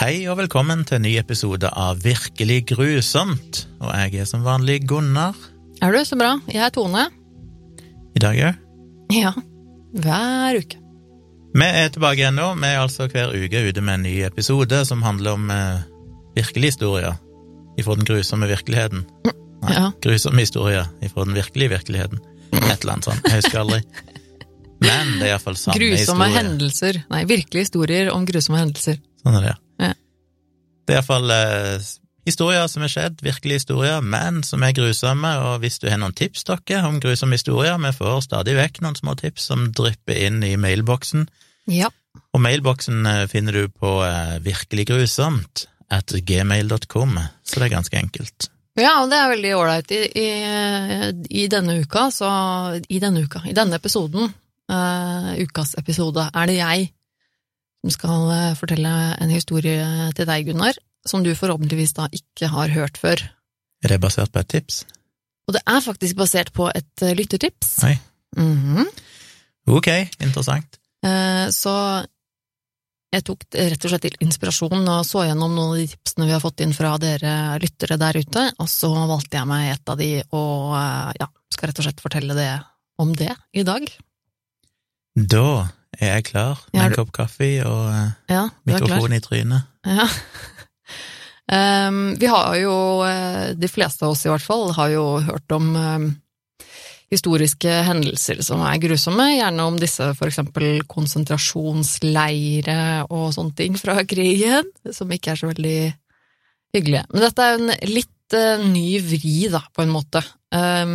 Hei og velkommen til en ny episode av Virkelig grusomt. Og jeg er som vanlig Gunnar. Er du? Så bra. Jeg er Tone. I dag òg. Ja. Hver uke. Vi er tilbake igjen nå. Vi er altså hver uke ute med en ny episode som handler om eh, virkelige historier ifra den grusomme virkeligheten. Nei, Ja. grusomme historier ifra den virkelige virkeligheten. Et eller annet sånt. Jeg husker aldri. Men det er iallfall sanne Grusomme historier. hendelser. Nei, virkelige historier om grusomme hendelser. Sånn er det, Ja. Det er iallfall eh, historier som er skjedd, virkelige historier, men som er grusomme, og hvis du har noen tips, dere, om grusomme historier, vi får stadig vekk noen små tips som drypper inn i mailboksen, Ja. og mailboksen eh, finner du på eh, virkeliggrusomt at gmail.com, så det er ganske enkelt. Ja, og det er veldig ålreit. I, i, I denne uka, så I denne uka, i denne episoden, uh, ukas episode, er det jeg som skal eh, fortelle en historie til deg, Gunnar, som du forhåpentligvis da ikke har hørt før. Er det basert på et tips? Og det er faktisk basert på et eh, lyttertips. Oi. Mhm. Ok, interessant. Eh, Så jeg tok rett og slett til inspirasjon og så gjennom noen av de tipsene vi har fått inn fra dere lyttere der ute, og så valgte jeg meg et av de og ja, skal rett og slett fortelle det om det i dag. Da er jeg klar med Ja, en kopp kaffe og eh, Ja, mikrofon i trynet. Ja. um, vi har jo, eh, de fleste av oss i hvert fall, har jo hørt om um, historiske hendelser som er grusomme, gjerne om disse for eksempel konsentrasjonsleire og sånne ting fra krigen, som ikke er så veldig hyggelige. Men dette er en litt uh, ny vri, da, på en måte. Eh,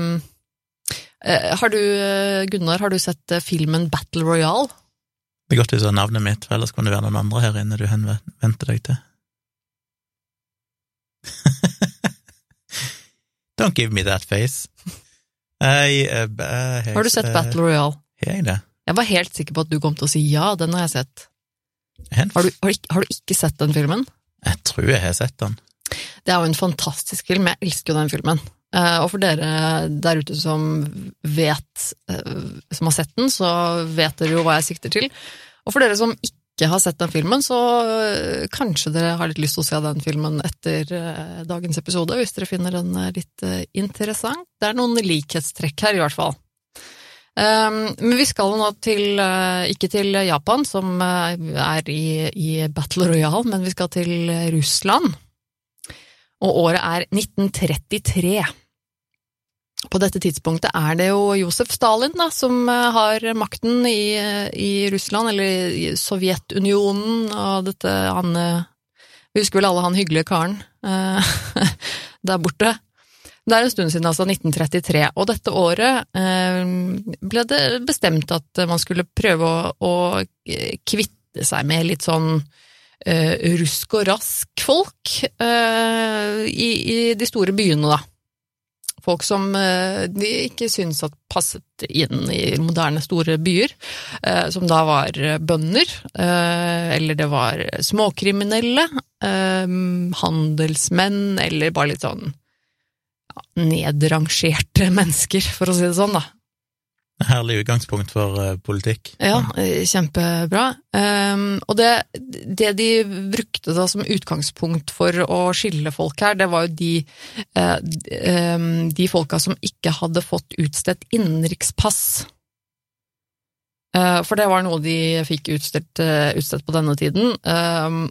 har du, eh, Gunnar, har du sett eh, filmen Battle Royale? Det er godt du sa navnet mitt, for ellers kunne det være noen andre her inne du henvendte deg til. Don't give me that face. I, uh, eh, Har du sett eh, Battle Royale? Har jeg det? Jeg var helt sikker på at du kom til å si ja, den har jeg sett. Har du, har, har du ikke sett den filmen? jeg tror jeg har sett den. Det er jo en fantastisk film, jeg elsker jo den filmen. Eh, og for dere der ute som vet, eh, som har sett den, så vet dere jo hva jeg sikter til. Og for dere som ikke har sett den filmen, så eh, kanskje dere har litt lyst til å se den filmen etter dagens episode, hvis dere finner den litt interessant. Det er noen likhetstrekk her, i hvert fall. Um, men vi skal nå til, ikke til Japan, som er i, i Battle Royale, men vi skal til Russland. Og året er 1933. På dette tidspunktet er det jo Josef Stalin da, som eh, har makten i, i Russland, eller i Sovjetunionen, og dette han eh, Vi husker vel alle han hyggelige karen eh, der borte. Det er en stund siden, altså 1933, og dette året ble det bestemt at man skulle prøve å, å kvitte seg med litt sånn rusk og rask folk i, i de store byene, da. Folk som eh, de ikke syntes at passet inn i moderne, store byer, eh, som da var bønder, eh, eller det var småkriminelle, handelsmenn, eller bare litt sånn nedrangerte mennesker, for å si det sånn, da. Herlig utgangspunkt for uh, politikk. Ja, kjempebra. Um, og det, det de brukte da som utgangspunkt for å skille folk her, det var jo de, uh, em, de folka som ikke hadde fått utstedt innenrikspass. Uh, for det var noe de fikk utstedt, utstedt på denne tiden. Um,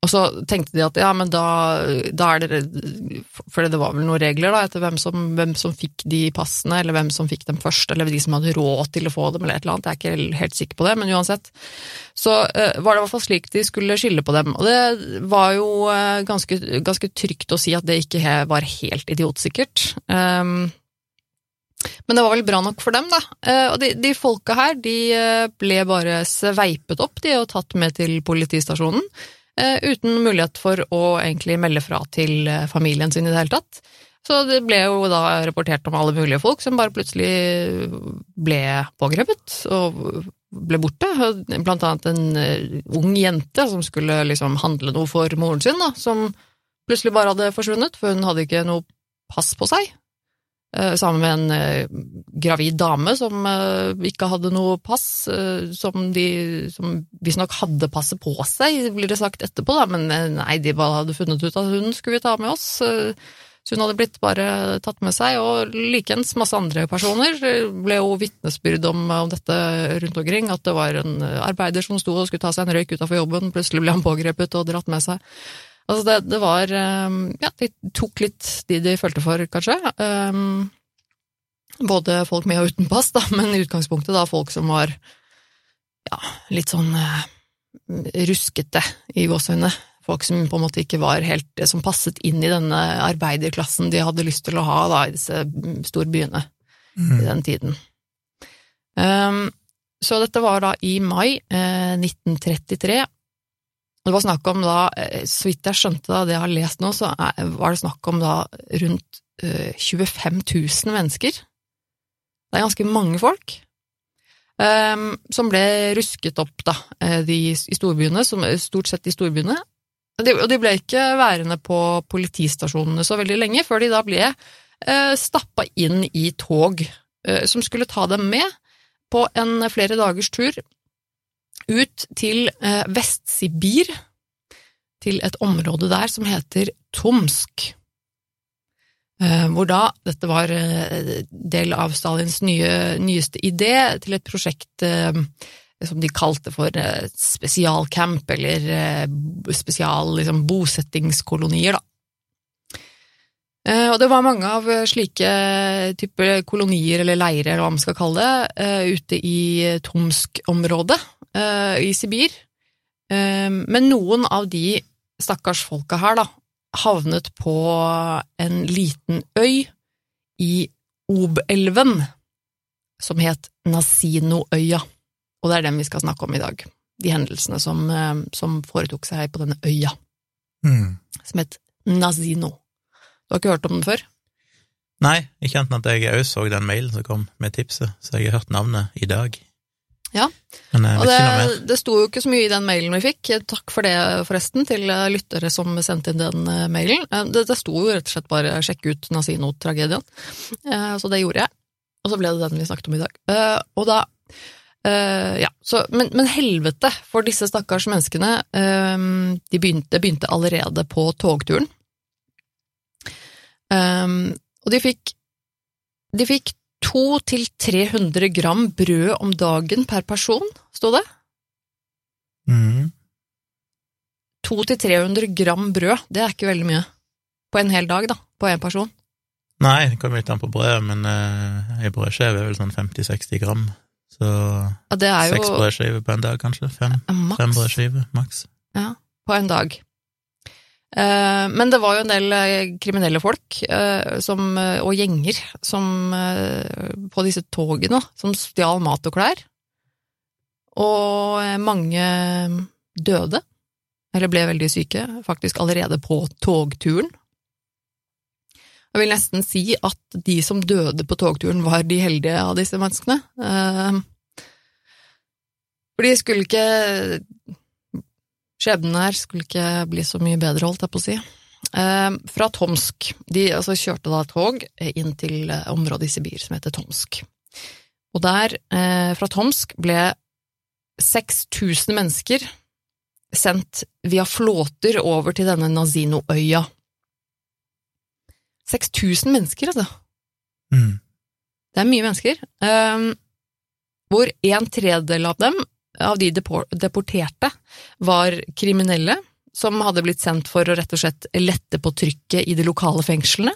og så tenkte de at ja, men da, da er det For det var vel noen regler da, etter hvem som, hvem som fikk de passene, eller hvem som fikk dem først, eller de som hadde råd til å få dem, eller et eller annet. Jeg er ikke helt- sikker på det, men uansett. Så eh, var det i hvert fall slik de skulle skille på dem. Og det var jo eh, ganske, ganske trygt å si at det ikke var helt idiotsikkert. Um, men det var vel bra nok for dem, da. Eh, og de, de folka her, de eh, ble bare sveipet opp, de, og tatt med til politistasjonen. Eh, uten mulighet for å egentlig melde fra til eh, familien sin i det hele tatt. Så det ble jo da rapportert om alle mulige folk som bare plutselig ble pågrepet og ble borte. Blant annet en eh, ung jente som skulle liksom handle noe for moren sin, da, som plutselig bare hadde forsvunnet, for hun hadde ikke noe pass på seg. Eh, sammen med en eh, gravid dame som eh, ikke hadde noe pass, som de som visstnok hadde passet på seg, blir det sagt etterpå, da, men nei, de bare hadde funnet ut at hun skulle vi ta med oss. Så hun hadde blitt bare tatt med seg, og likeens masse andre personer ble jo vitnesbyrd om, om dette rundt omkring, at det var en arbeider som sto og skulle ta seg en røyk utafor jobben, plutselig ble han pågrepet og dratt med seg. Altså det, det var eh, Ja, de tok litt de de følte for, kanskje. Um, både folk med og uten pass, da, men i utgangspunktet da folk som var ja, litt sånn eh, ruskete i gåsehudene. Folk som på en måte ikke var helt Som passet inn i denne arbeiderklassen de hadde lyst til å ha da, i disse mm, storbyene i den tiden. Um, så dette var da i mai eh, 1933. Det var snakk om da, eh, så vidt jeg skjønte da, det jeg har lest nå, så var det snakk om da rundt eh, 25 000 mennesker. Det er ganske mange folk. Um, som ble rusket opp da, eh, de, i storbyene, som, stort sett i storbyene. De, og de ble ikke værende på politistasjonene så veldig lenge, før de da ble eh, stappa inn i tog eh, som skulle ta dem med på en flere dagers tur ut til eh, Vest-Sibir, til et område der som heter Tomsk. Eh, hvor da dette var eh, del av Stalins nye, nyeste idé til et prosjekt som de kalte for spesialcamp, eller spesial liksom, bosettingskolonier, da. Eh, Og det var mange av slike typer kolonier eller leirer, eller hva man skal kalle det, eh, ute i Tomsk-området eh, i Sibir. Eh, Men noen av de stakkars folka her, da, havnet på en liten øy i Obelven, som het Nasinoøya. Og det er den vi skal snakke om i dag. De hendelsene som, eh, som foretok seg på denne øya, Mm. som het Nazino. Du har ikke hørt om den før? Nei, ikke annet enn at jeg òg så den mailen som kom med tipset, så jeg har hørt navnet i dag. Ja. Og ikke noe det, det sto jo ikke så mye i den mailen vi fikk. Takk for det, forresten, til eh, lyttere som sendte inn den eh, mailen. Eh, Det, det sto jo rett og slett bare 'sjekk ut Nazino-tragedien', Eh, så det gjorde jeg. Og så ble det den vi snakket om i dag. Eh, Og da eh, Ja, så Men, men helvete for disse stakkars menneskene. eh, De begynte, det begynte allerede på togturen. Um, og de fikk, de fikk 200-300 gram brød om dagen per person, sto det. Mm. 200-300 gram brød, det er ikke veldig mye. På en hel dag, da. På én person. Nei, det kommer litt an på brødet, men uh, ei brødskive er vel sånn 50-60 gram. Så Ja, seks jo brødskiver på en dag, kanskje. Fem, fem brødskiver, maks. ja, på en dag. Eh, men det var jo en del eh, kriminelle folk eh, som, og gjenger som, på disse togene som stjal mat og klær. Og mange døde, eller ble veldig syke, faktisk allerede på togturen. Jeg vil nesten si at de som døde på togturen, var de heldige av disse menneskene. For de skulle ikke Skjebnen her skulle ikke bli så mye bedre, holdt jeg på å si. Eh, fra Tomsk. De altså, kjørte da tog inn til eh, området i Sibir som heter Tomsk. Og der, eh, fra Tomsk, ble 6000 mennesker sendt via flåter over til denne Nazino-øya. 6000 mennesker, altså. Mm. Det er mye mennesker. Eh, hvor en tredjedel av dem, av de deporterte, var kriminelle som hadde blitt sendt for å rett og slett lette på trykket i de lokale fengslene.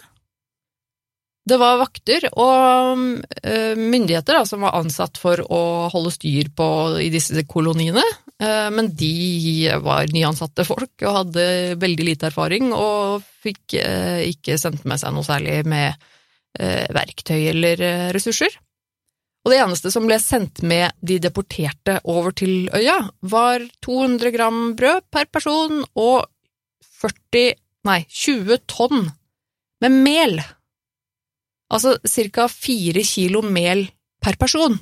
Det var vakter og uh, myndigheter da, som var ansatt for å holde styr på i disse koloniene, uh, men de var nyansatte folk og hadde veldig lite erfaring og fikk uh, ikke sendt med seg noe særlig med verktøy eller ressurser. Og det eneste som ble sendt med de deporterte over til øya, var 200 gram brød per person og 40, nei, 20 tonn med mel. Altså ca. 4 kilo mel per person.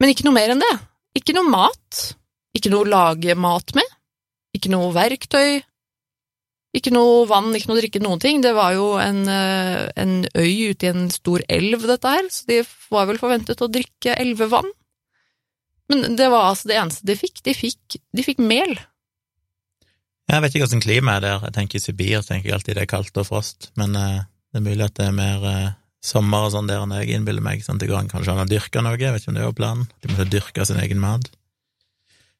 Men ikke noe mer enn det. Ikke noe mat. Ikke noe å lage mat med. Ikke noe verktøy. Ikke noe vann, ikke noe drikke, noen ting. Det var jo en, eh, en øy ute i en stor elv, dette her, så de var vel forventet å drikke elvevann. Men det var altså det eneste de fikk. De fikk, de fikk mel. Jeg vet ikke hvordan klimaet er der. Jeg tenker I Sibir tenker jeg alltid det er kaldt og frost, men eh, det er mulig at det er mer eh, sommer og sånn der enn jeg innbiller meg. Sånn at det går an kanskje an å dyrke noe, jeg vet ikke om det var planen. De måtte dyrke sin egen mat.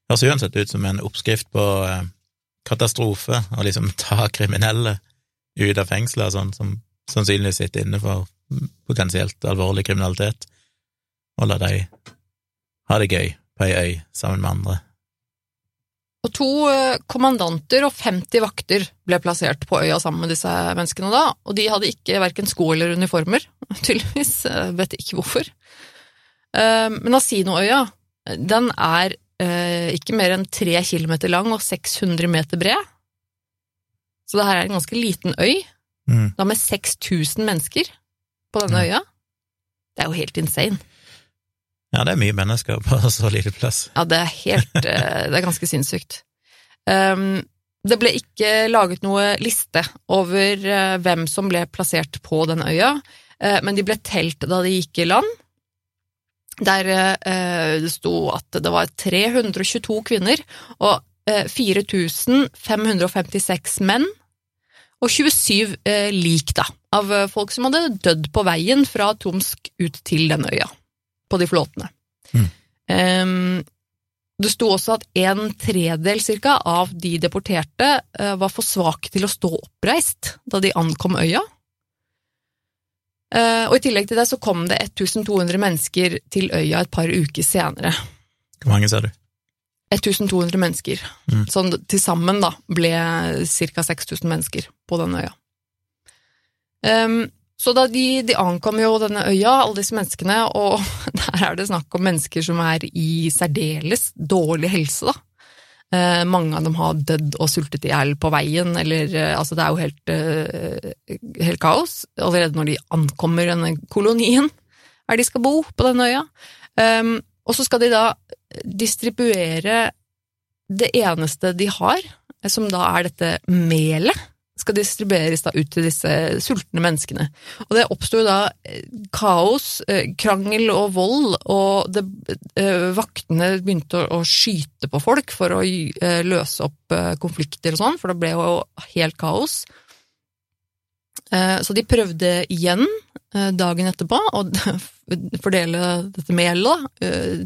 Høres uansett ut som en oppskrift på katastrofe å liksom ta kriminelle ut av fengselet, sånn, som sannsynligvis sitter inne for potensielt alvorlig kriminalitet, og la dem ha det gøy på ei øy sammen med andre. Og to eh, kommandanter og 50 vakter ble plassert på øya sammen med disse menneskene da, og de hadde ikke verken sko eller uniformer, tydeligvis, vet ikke hvorfor. Eh, men Asinoøya, den er eh, ikke mer enn tre kilometer lang og 600 meter bred. Så det her er en ganske liten øy, Mm. da med 6000 mennesker på denne øya. Det er jo helt insane. Ja, det er mye mennesker på så lite plass. Ja, det er helt eh, Det er ganske sinnssykt. Um, det ble ikke laget noe liste over eh, hvem som ble plassert på den øya, eh, men de ble telt da de gikk i land. Der eh, det sto at det var 322 kvinner og eh, 4556 menn, og 27 eh, lik, da, av eh, folk som hadde dødd på veien fra Tomsk ut til denne øya, på de flåtene. Mm. Ehm, det sto også at en tredel cirka av de deporterte eh, var for svake til å stå oppreist da de ankom øya. Eh, og i tillegg til det så kom det 1200 mennesker til øya et par uker senere. Hvor mange sa du? 1200 mennesker. Mm. Sånn til sammen da ble ca. 6000 mennesker på denne øya. Um, så da de, de ankom jo denne øya, alle disse menneskene, og der er det snakk om mennesker som er i særdeles dårlig helse, da. Eh, mange av dem har dødd og sultet i hjel på veien, eller eh, altså det er jo helt, eh, helt kaos. Allerede når de ankommer denne kolonien, er de skal bo på denne øya. Um, og så skal de da distribuere det eneste de har, som da er dette melet, skal distribueres da ut til disse sultne menneskene. Og det oppsto da eh, kaos, eh, krangel og vold, og det, eh, vaktene begynte å, skyte på folk for å løse opp konflikter og sånn, for det ble jo helt kaos. Så de prøvde igjen dagen etterpå å fordele dette melet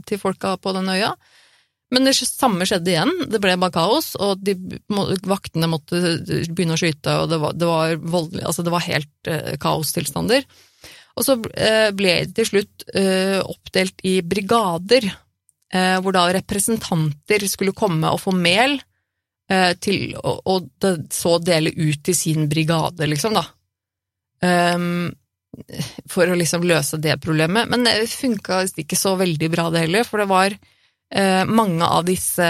til folka på den øya. Men det samme skjedde igjen, det ble bare kaos, og de, vaktene måtte begynne å skyte, og det var, det var voldelig, altså det var helt eh, kaostilstander. Og så eh, ble de til slutt eh, oppdelt i brigader, eh, hvor da representanter skulle komme og få mel eh, til og det, så dele ut til sin brigade, liksom, da. Um, for å liksom løse det problemet. Men det funka ikke så veldig bra, det heller, for det var mange av disse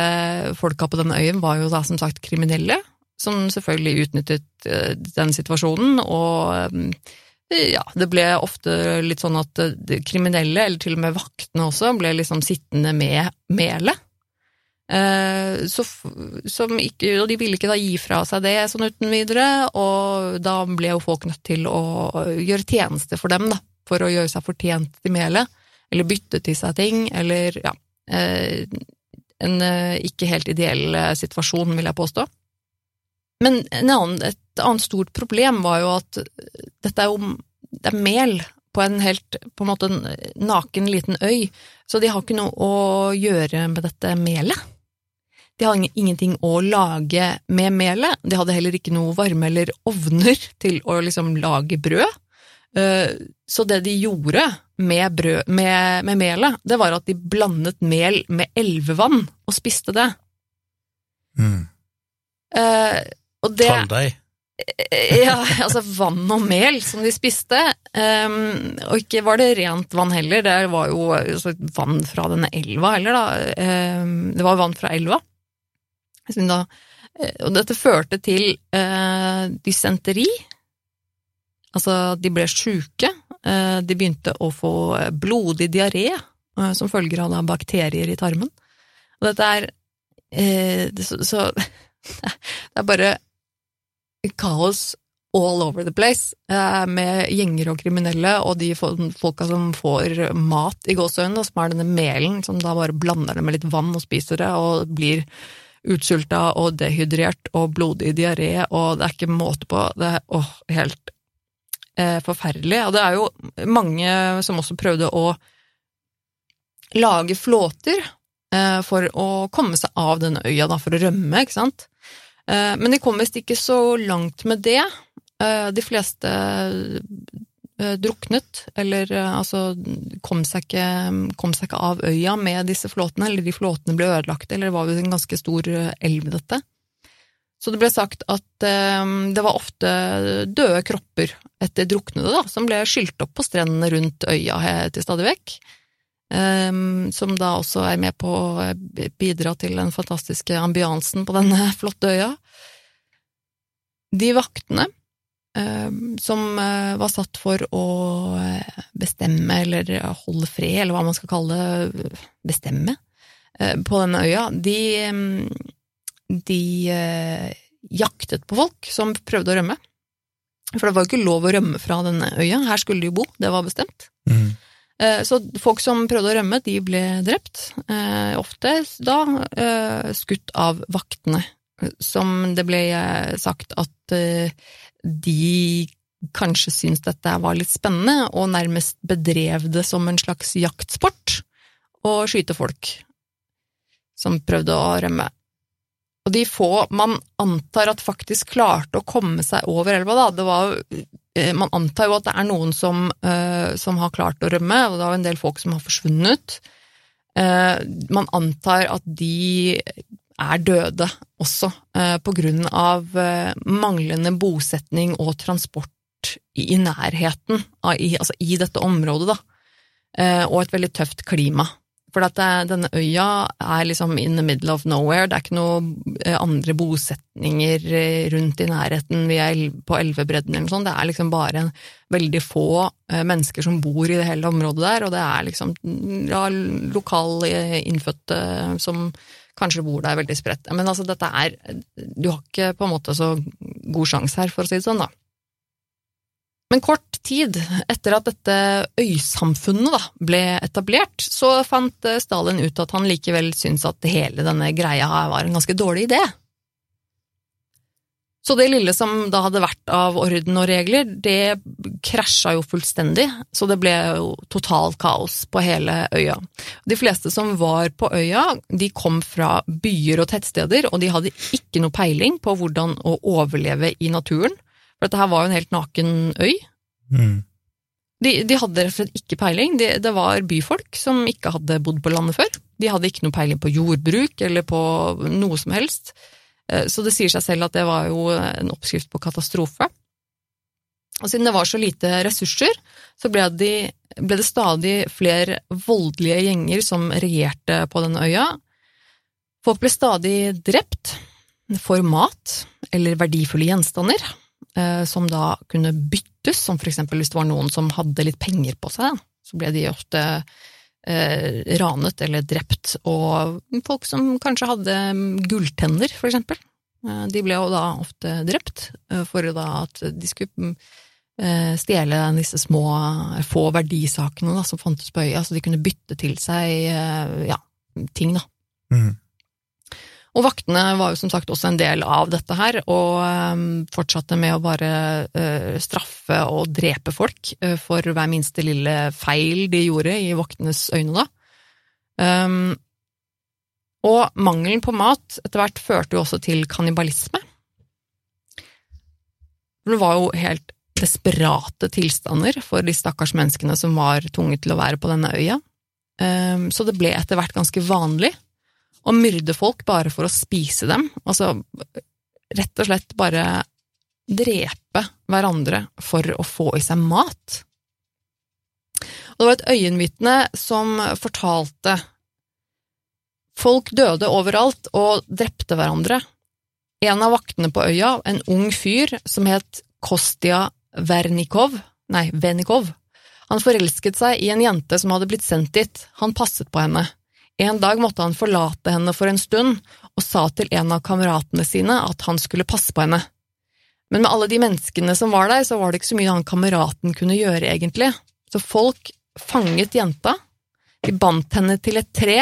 folka på denne øyen var jo da som sagt kriminelle, som selvfølgelig utnyttet eh, den situasjonen, og eh, ja, det ble ofte litt sånn at eh, kriminelle, eller til og med vaktene også, ble liksom sittende med melet. Eh, så, som ikke, og de ville ikke da gi fra seg det sånn uten videre, og da ble jo folk nødt til å gjøre tjeneste for dem, da, for å gjøre seg fortjent til melet, eller bytte til seg ting, eller ja, eh, en eh, ikke helt ideell eh, situasjon, vil jeg påstå. Men en annen, et annet stort problem var jo at dette er jo det er mel på en helt på en måte naken liten øy, så de har ikke noe å gjøre med dette melet. De har ingenting å lage med melet, de hadde heller ikke noe varme eller ovner til å liksom lage brød. Eh, Så det de gjorde med, brød, med, med melet, det var at de blandet mel med elvevann og spiste det. Mm. Eh, Og det Trolldeig. ja, altså vann og mel som de spiste. Og ikke var det rent vann heller, det var jo altså, vann fra denne elva heller, da. Det var vann fra elva. Da, eh, og dette førte til dysenteri. Altså, de ble sjuke. Uh, de begynte å få blodig diaré uh, som følger av bakterier i tarmen. Og dette er eh, så, det er bare kaos all over the place, eh, med gjenger og kriminelle, og de fol- folka som får mat i gåseøynene, som er denne melen, som da bare blander det med litt vann og spiser det, og blir utsulta og dehydrert og blodig diaré, og det er ikke måte på. Det er åh, helt eh, forferdelig. Og det er jo mange som også prøvde å lage flåter eh, for å komme seg av denne øya, da, for å rømme, ikke sant. Eh, men de kom visst ikke så langt med det. Eh, de fleste eh, druknet, eller eh, altså kom seg, ikke, kom seg ikke av øya med disse flåtene, eller de flåtene ble ødelagt, eller det var jo en ganske stor elv, dette. Så det ble sagt at eh, det var ofte døde kropper etter druknede, da, som ble skylt opp på strendene rundt øya til stadig vekk. Eh, som da også er med på å bidra til den fantastiske ambiansen på denne flotte øya. De vaktene eh, som eh, var satt for å eh, bestemme eller holde fred, eller hva man skal kalle det, bestemme, eh, på denne øya, de, de eh, jaktet på folk som prøvde å rømme. For det var jo ikke lov å rømme fra denne øya, her skulle de jo bo, det var bestemt. Mm. Eh, Så folk som prøvde å rømme, de ble drept. Eh, Ofte da eh, skutt av vaktene, som det ble sagt at de kanskje syntes dette var litt spennende, og nærmest bedrev det som en slags jaktsport å skyte folk som prøvde å rømme. Og de få man antar at faktisk klarte å komme seg over elva, da, det var eh, man antar jo at det er noen som, eh, som har klart å rømme, og det er jo en del folk som har forsvunnet. Eh, man antar at de er døde også, på grunn av manglende bosetning og transport i, nærheten, i, altså i dette området, da. Og et veldig tøft klima. For at det, denne øya er liksom in the middle of nowhere, det er ikke noe eh, andre bosetninger eh, rundt i nærheten vi er på elvebredden eller noe sånt, det er liksom bare veldig få eh, mennesker som bor i det hele området der, og det er liksom ja, lokal eh, innfødte som kanskje bor der veldig spredt. Men altså, dette er Du har ikke på en måte så god sjanse her, for å si det sånn, da. Men kort tid etter at dette øysamfunnet da, ble etablert, så fant eh, Stalin ut at han likevel syntes at hele denne greia var en ganske dårlig idé. Så det lille som da hadde vært av orden og regler, det krasja jo fullstendig, så det ble jo totalt kaos på hele øya. De fleste som var på øya, de kom fra byer og tettsteder, og de hadde ikke noe peiling på hvordan å overleve i naturen, for dette her var jo en helt naken øy. Mm. De, de hadde rett og slett ikke peiling. De, det var byfolk som ikke hadde bodd på landet før. De hadde ikke noe peiling på jordbruk eller på noe som helst. Eh, Så det sier seg selv at det var jo en oppskrift på katastrofe. Og siden det var så lite ressurser, så ble, de, ble det stadig flere voldelige gjenger som regjerte på denne øya. Folk ble stadig drept for mat eller verdifulle gjenstander, eh, som da kunne byttes, som for eksempel hvis det var noen som hadde litt penger på seg, så ble de ofte eh, ranet eller drept, og folk som kanskje hadde gulltenner, for eksempel. Eh, De ble jo da ofte drept eh, for da at de skulle eh, stjele disse små, få verdisakene da, som fantes på øya, så de kunne bytte til seg ja, ting, da. Mm. Og vaktene var jo som sagt også en del av dette her, og eh, fortsatte med å bare eh, straffe og drepe folk eh, for hver minste lille feil de gjorde i vaktenes øyne, da. Um, og mangelen på mat etter hvert førte jo også til kannibalisme. Det var jo helt desperate tilstander for de stakkars menneskene som var tvunget til å være på denne øya. Um, så det ble etter hvert ganske vanlig å myrde folk bare for å spise dem. Altså rett og slett bare drepe hverandre for å få i seg mat. Og det var et øyenvitne som fortalte Folk døde overalt og drepte hverandre. En av vaktene på øya, en ung fyr som het Kostia Vernikov, nei, Venikov, han forelsket seg i en jente som hadde blitt sendt dit, han passet på henne. En dag måtte han forlate henne for en stund, og sa til en av kameratene sine at han skulle passe på henne. Men med alle de menneskene som var der, så var det ikke så mye han kameraten kunne gjøre, egentlig. Så folk fanget jenta, de bandt henne til et tre,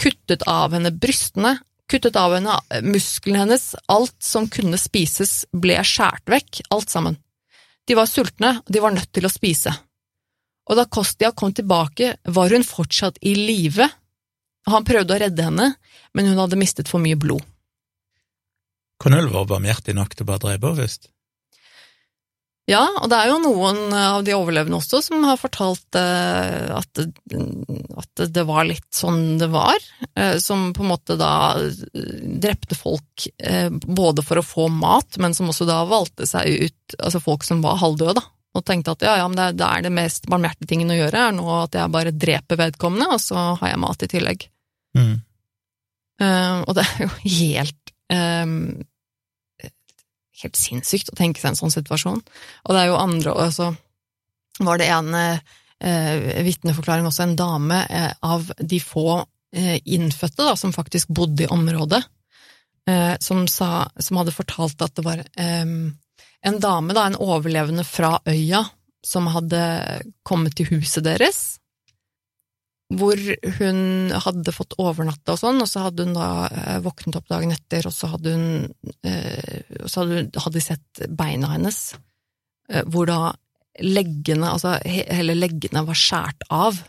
kuttet av henne brystene, kuttet av henne musklene hennes, alt som kunne spises ble skjært vekk, alt sammen. De var sultne, og de var nødt til å spise. Og da Kostia kom tilbake, var hun fortsatt i live. Han prøvde å redde henne, men hun hadde mistet for mye blod. Kunne var barmhjertig nok til å bare drepe henne først? Ja, og det er jo noen av de overlevende også som har fortalt eh, at, at, det var litt sånn det var, eh, som på en måte da drepte folk eh, både for å få mat, men som også da valgte seg ut altså folk som var halvdøde, da, og tenkte at ja, ja, men det, det er det mest barmhjertige tingen å gjøre, er nå at jeg bare dreper vedkommende, og så har jeg mat i tillegg. Mm. og det er jo helt um, helt sinnssykt å tenke seg en sånn situasjon. Og det er jo andre Og så var det en uh, vitneforklaring også, en dame uh, av de få uh, innfødte da, som faktisk bodde i området, som, sa, som hadde fortalt at det var eh, en dame, da, en overlevende fra øya, som hadde kommet til huset deres hvor hun hadde fått overnatte og sånn, og så hadde hun da eh, våknet opp dagen etter, og så hadde hun eh, så hadde, de sett beina hennes, eh, hvor da leggene, altså hele leggene var skjært av.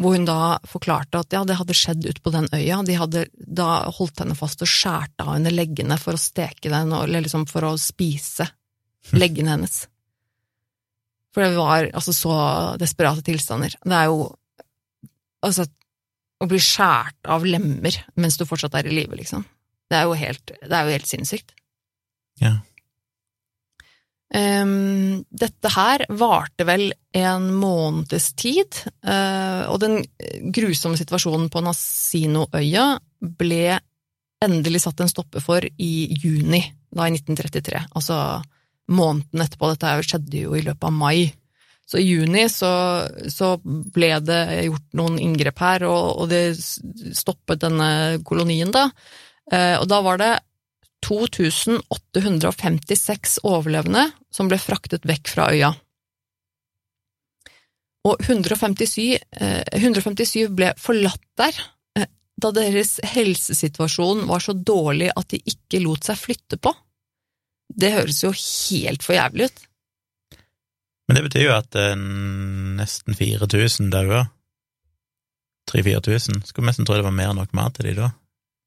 Hvor hun da forklarte at ja, det hadde skjedd ute på den øya, de hadde da holdt henne fast og skjært av henne leggene for å steke den, eller liksom for å spise leggene hennes. For det var altså så desperate tilstander. Det er jo Altså, å bli skjært av lemmer mens du fortsatt er i live, liksom. Det er jo helt, det er jo helt sinnssykt. Ja. Um, dette her varte vel en måneds tid, uh, og den grusomme situasjonen på Nasinoøya ble endelig satt en stopper for i juni, da i 1933. Altså måneden etterpå. Dette skjedde jo i løpet av mai. Så i juni så, så, ble det gjort noen inngrep her, og, og det stoppet denne kolonien, da. Uh, og da var det 2856 overlevende som ble fraktet vekk fra øya. Og 157, eh, 157 ble forlatt der eh, da deres helsesituasjon var så dårlig at de ikke lot seg flytte på. Det høres jo helt for jævlig ut. Men det betyr jo at eh, nesten 4000 daua. 3000-4000. Skulle nesten tro det var mer enn nok mat til de da.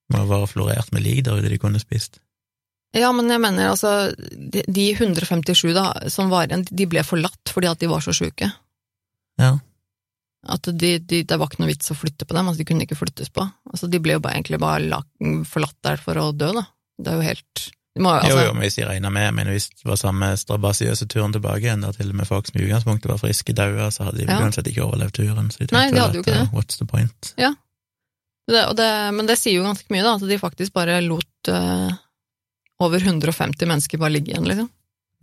Må ha vært florert med lik der ute de kunne spist. Ja, men jeg mener altså, de, de 157 da, som var igjen, de ble forlatt fordi at de var så sjuke. Ja. At de, de, det var ikke noe vits å flytte på dem, altså de kunne ikke flyttes på. Altså De ble jo bare, egentlig bare forlatt der for å dø, da. Det er jo helt må, altså... Jo, jo, men hvis de regner med, men hvis det var samme strabasiøse turen tilbake igjen, der til og med folk som i utgangspunktet var friske daua, så hadde de ja. uansett ikke overlevd turen. Så de Nei, de hadde jo ikke det. What's the point? Ja. Det, det, men det sier jo ganske mye, da, at de faktisk bare lot uh, over 150 mennesker bare ligge igjen, liksom.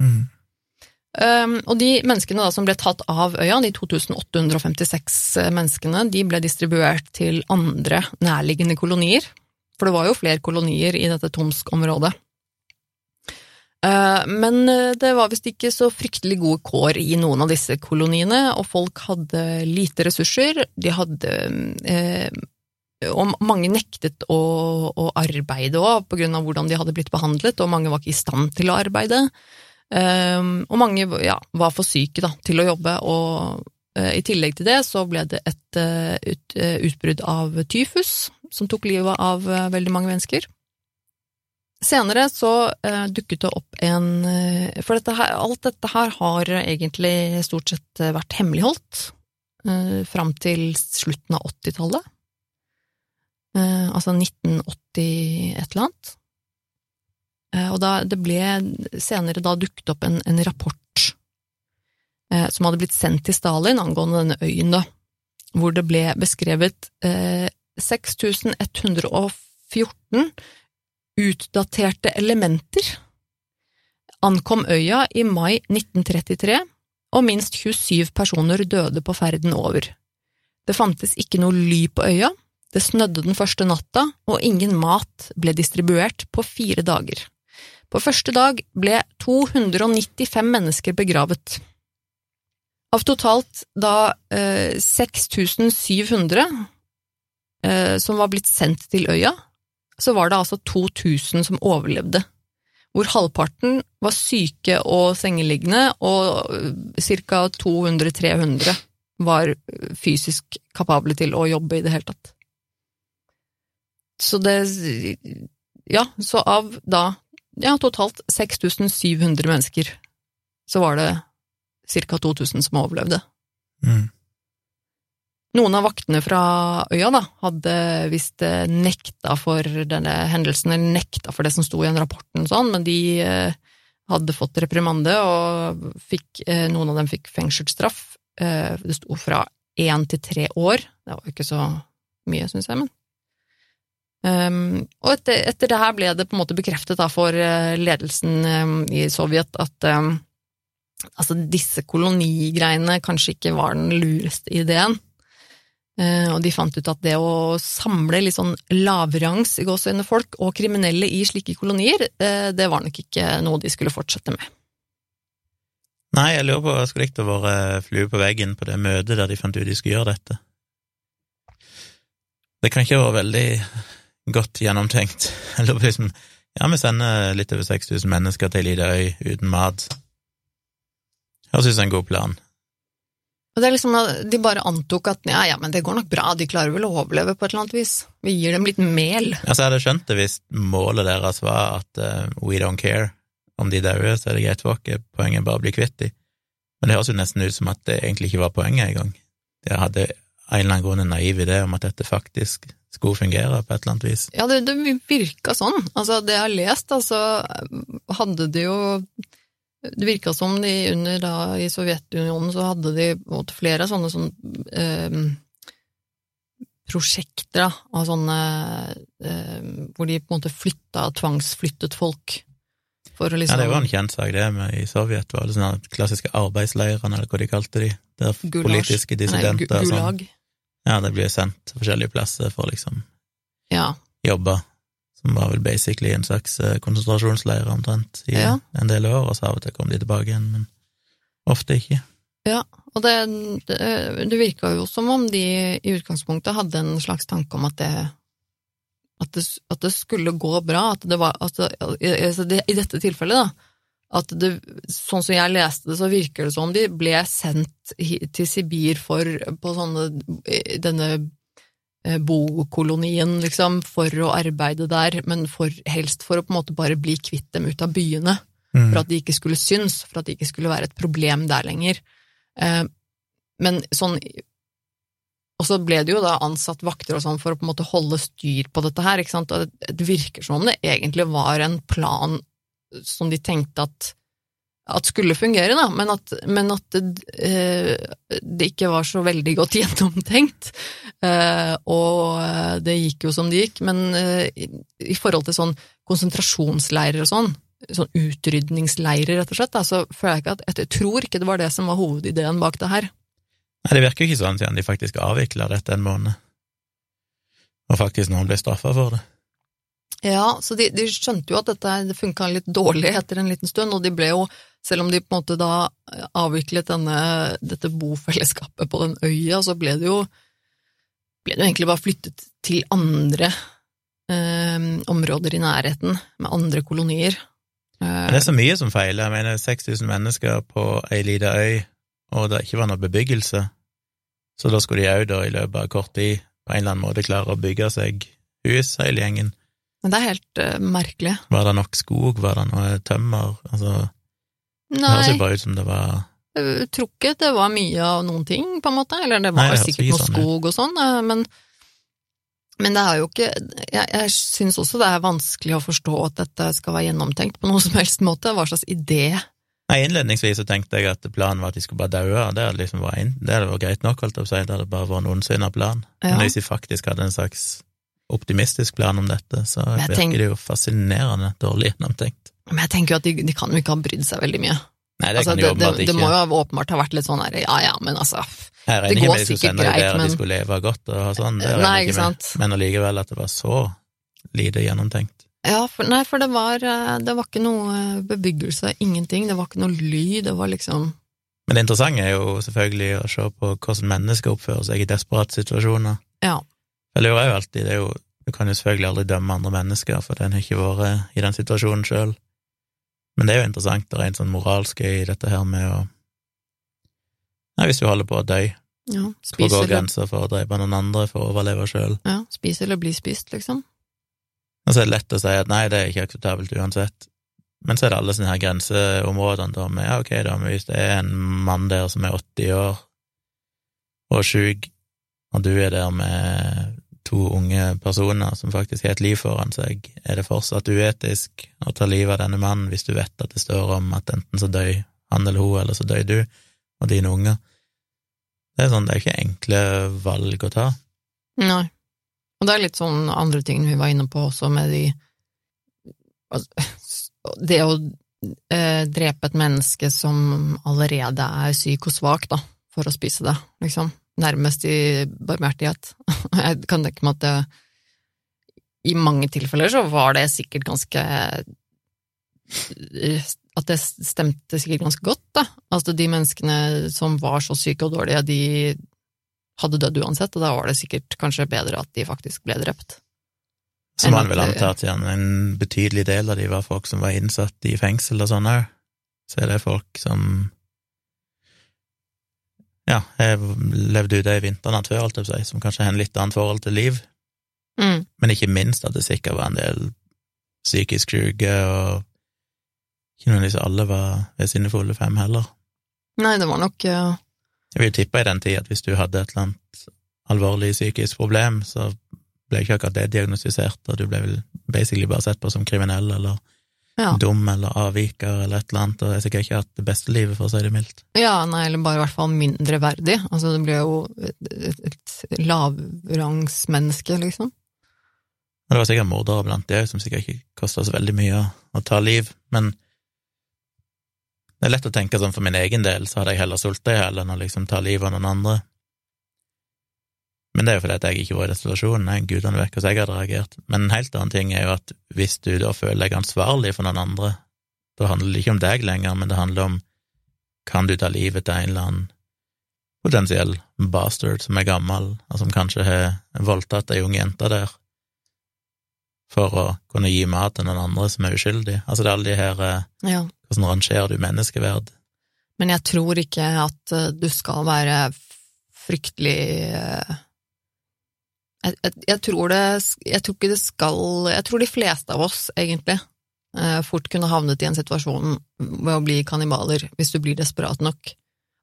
Mm. Um, og de menneskene da som ble tatt av øya, de 2856 eh, menneskene, de ble distribuert til andre nærliggende kolonier. For det var jo flere kolonier i dette Tomsk-området. Eh, men eh, det var visst ikke så fryktelig gode kår i noen av disse koloniene, og folk hadde lite ressurser, de hadde eh, og mange nektet å, å arbeide òg, på grunn av hvordan de hadde blitt behandlet, og mange var ikke i stand til å arbeide. Og mange ja, var for syke da, til å jobbe, og i tillegg til det så ble det et ut, utbrudd av tyfus, som tok livet av veldig mange mennesker. Senere så uh, dukket det opp en uh, For dette her, alt dette her har egentlig stort sett vært hemmeligholdt uh, fram til slutten av 80-tallet. Uh, altså 1980 et eller annet. og da det ble senere da dukket opp en, en rapport som hadde blitt sendt til Stalin angående denne øyen, da, hvor det ble beskrevet 6114 utdaterte elementer, ankom øya i mai 1933, og minst 27 personer døde på ferden over. Det fantes ikke noe ly på øya, det snødde den første natta, og ingen mat ble distribuert på fire dager. På første dag ble 295 mennesker begravet. Av totalt da eh, 6700 eh, som var blitt sendt til øya, så var det altså 2000 som overlevde, hvor halvparten var syke og sengeliggende, og ca. 200-300 var fysisk kapable til å jobbe i det hele tatt. Så det Ja, så av da ja, totalt 6700 mennesker, så var det ca. 2000 som overlevde. Mm. Noen av vaktene fra øya da, hadde visst eh, nekta for denne hendelsen, eller nekta for det som sto i en rapporten, sånn, men de eh, hadde fått reprimande, og fikk, eh, noen av dem fikk fengselsstraff. Det sto fra én til tre år. Det var jo ikke så mye, syns jeg, men um, Og etter, etter, det her ble det på en måte bekreftet da, for eh, ledelsen um, i Sovjet at um, altså disse kolonigreiene kanskje ikke var den lureste ideen. Uh, og de fant ut at det å samle litt sånn lavrangs gåseøyne folk og kriminelle i slike kolonier, uh, det var nok ikke noe de skulle fortsette med. Nei, jeg lurer på, jeg skulle likt å være flue på veggen på det møtet der de fant ut de skulle gjøre dette. Det kan ikke være veldig godt gjennomtenkt. Jeg lurer på liksom, ja, vi sender litt over 6000 mennesker til ei lita øy uten mat. Høres ut som en god plan. Og det er liksom, De bare antok at ja, ja, men det går nok bra, de klarer vel å overleve på et eller annet vis. Vi gir dem litt mel. Altså, jeg hadde skjønt det hvis målet deres var at uh, we don't care om de dauer, så er det greit for oss, poenget er bare å bli kvitt dem. Men det høres jo nesten ut som at det egentlig ikke var poenget engang. Jeg hadde en eller annen grunn en naiv idé om at dette faktisk skulle fungere på et eller annet vis. Ja, det, det virka sånn. Altså, det jeg har lest, altså, hadde de jo det virka som de under da i Sovjetunionen så hadde de flere sånne sånn eh, prosjekter da, av sånne eh, hvor de på en måte flytta, tvangsflyttet folk. For å liksom Ja, det var en kjent sak, det, med i Sovjet var det sånne klassiske arbeidsleirene, eller hva de kalte de, der Gulasch. politiske dissidenter Nei, og sånn. Ja, det blir sendt til forskjellige plasser for liksom Ja. jobbe, som var vel basically en slags eh, konsentrasjonsleir omtrent i Ja. en del år, og så av og til kom de tilbake igjen, men ofte ikke. Ja, Og det, det, det virka jo som om de i utgangspunktet hadde en slags tanke om at det at det, at det skulle gå bra, at det var at altså det, I dette tilfellet, da, at det, sånn som jeg leste det, så virker det som de ble sendt til Sibir for på sånne denne eh, bokolonien, liksom, for å arbeide der, men for, helst for å på en måte bare bli kvitt dem ut av byene Mm. for at de ikke skulle synes, for at det ikke skulle være et problem der lenger. Eh, men sånn Og så ble det jo da ansatt vakter og sånn for å på en måte holde styr på dette her, ikke sant, og det, det virker som om det egentlig var en plan som de tenkte at at skulle fungere, da, men at, men at det, eh, det ikke var så veldig godt gjennomtenkt. Eh, og eh, det gikk jo som det gikk, men i forhold til sånn konsentrasjonsleirer og sånn, sånn utrydningsleirer, rett og slett, da, så føler jeg ikke at Jeg tror ikke det var det som var hovedideen bak det her. Nei, det virker jo ikke sånn siden de faktisk avvikla dette en måned, og faktisk noen ble straffa for det. Ja, så de, de skjønte jo at dette det funka litt dårlig etter en liten stund, og de ble jo, selv om de på en måte da avviklet denne, dette bofellesskapet på den øya, så ble det jo ble det jo egentlig bare flyttet til andre eh, områder i nærheten, med andre kolonier. Men det er så mye som feiler. Jeg mener 6000 mennesker på ei lita øy, og det ikke var noe bebyggelse, så da skulle de òg i løpet av kort tid på en eller annen måte klare å bygge seg hus, hele gjengen. Men det er helt uh, merkelig. Var det nok skog, var det noe tømmer? Altså, det høres Nei, jo bare ut som det var jeg tror ikke det var mye av noen ting, på en måte. Eller det var Nei, sikkert ikke noe sånn skog og sånn, eh, men, men det er jo ikke Jeg, jeg syns også det er vanskelig å forstå at dette skal være gjennomtenkt på noen som helst måte. Hva slags idé Nei, Innledningsvis så tenkte jeg at planen var at de skulle bare daue, det hadde liksom vært det hadde vært greit nok, holdt jeg på å si, det hadde bare vært en sinna plan. Ja. Men hvis de faktisk hadde en slags optimistisk plan om dette, så virker det jo fascinerende dårlig gjennomtenkt. Men jeg tenker jo at de, de kan jo ikke ha brydd seg veldig mye. Nei, det Altså, det, det, det må jo åpenbart ha vært litt sånn her, ja ja, men altså Jeg regner det ikke med de skulle sende det greit, der men- de skulle leve godt og sånn, det Nei, regner jeg ikke ikke med. sant. Men allikevel at det var så lite gjennomtenkt. Ja, for, nei, for det var, eh, det var ikke noe eh, bebyggelse, ingenting. Det var ikke noe lyd. Det var liksom Men det interessante er jo selvfølgelig å se på hvordan mennesker oppfører seg i desperate situasjoner. Ja. Jeg lurer jo alltid, det er jo Du kan jo selvfølgelig aldri dømme andre mennesker, for den har ikke vært i den situasjonen sjøl. Men det er jo interessant, det er en sånn moralsk i dette her med å Nei, hvis du holder på å dø, ja. hvor går grensa for å drepe noen andre for å overleve sjøl? ja, spise eller bli spist, liksom. Og så er det lett å si at nei, det er ikke akseptabelt uansett. Men så er det alle sånne her grenseområdene da med ja, ok, da, men hvis det er en mann der som er 80 år og sjuk, og du er der med to unge personer som faktisk har et liv foran seg, er det fortsatt uetisk å ta livet av denne mannen hvis du vet at det står om at enten så dør han eller hun, eller så dør du og dine unger? Det er sånn, det er ikke enkle valg å ta. Nei. Og det er litt sånn andre ting vi var inne på også med de altså, Det å eh, drepe et menneske som allerede er syk og svak, da, for å spise det, liksom. Nærmest i barmhjertighet. Jeg kan tenke meg at det i mange tilfeller så var det sikkert ganske At det stemte sikkert ganske godt, da. Altså de menneskene som var så syke og dårlige, de hadde dødd uansett, og da var det sikkert kanskje bedre at de faktisk ble drept. Så man vil anta at gjerne en betydelig del av de var folk som var innsatt i fengsel og sånn òg. Så er det folk som ja, jeg levde ute i vinternatt før, alt jeg si, som kanskje har en litt annet forhold til liv, Mm. men ikke minst at det sikkert var en del psykisk syke, og ikke nødvendigvis alle var ved sine fulle fem heller. Nei, det var nok ja. Jeg vil tippe i den tid at hvis du hadde et eller annet alvorlig psykisk problem, så ble ikke akkurat det diagnostisert, og du ble vel basically bare sett på som kriminell eller ja. dum eller avviker eller et eller annet, og jeg sikkert ikke hatt det beste livet, for å si det mildt. ja, nei, eller bare i hvert fall mindre verdig. Altså, det blir jo et, et, lavrangsmenneske, liksom. Det var sikkert mordere blant de òg, som sikkert ikke kosta så veldig mye å ta liv, men det er lett å tenke sånn for min egen del, så hadde jeg heller sulta i hjel enn å liksom ta livet av noen andre. Men det er jo fordi at jeg ikke var i den situasjonen, jeg gudene vet hvordan jeg hadde reagert. Men en helt annen ting er jo at hvis du da føler deg ansvarlig for noen andre, da handler det ikke om deg lenger, men det handler om kan du ta livet til en eller annen potensiell bastard som er gammel, og som kanskje har voldtatt ei ung jente der, for å kunne gi mat til noen andre som er uskyldig. Altså det er alle de her eh, Ja. Hvordan rangerer du menneskeverd? Men jeg tror ikke at eh, du skal være fryktelig eh, jeg, jeg, jeg tror det Jeg tror ikke det skal Jeg tror de fleste av oss, egentlig, eh, fort kunne havnet i en situasjon ved å bli kannibaler hvis du blir desperat nok.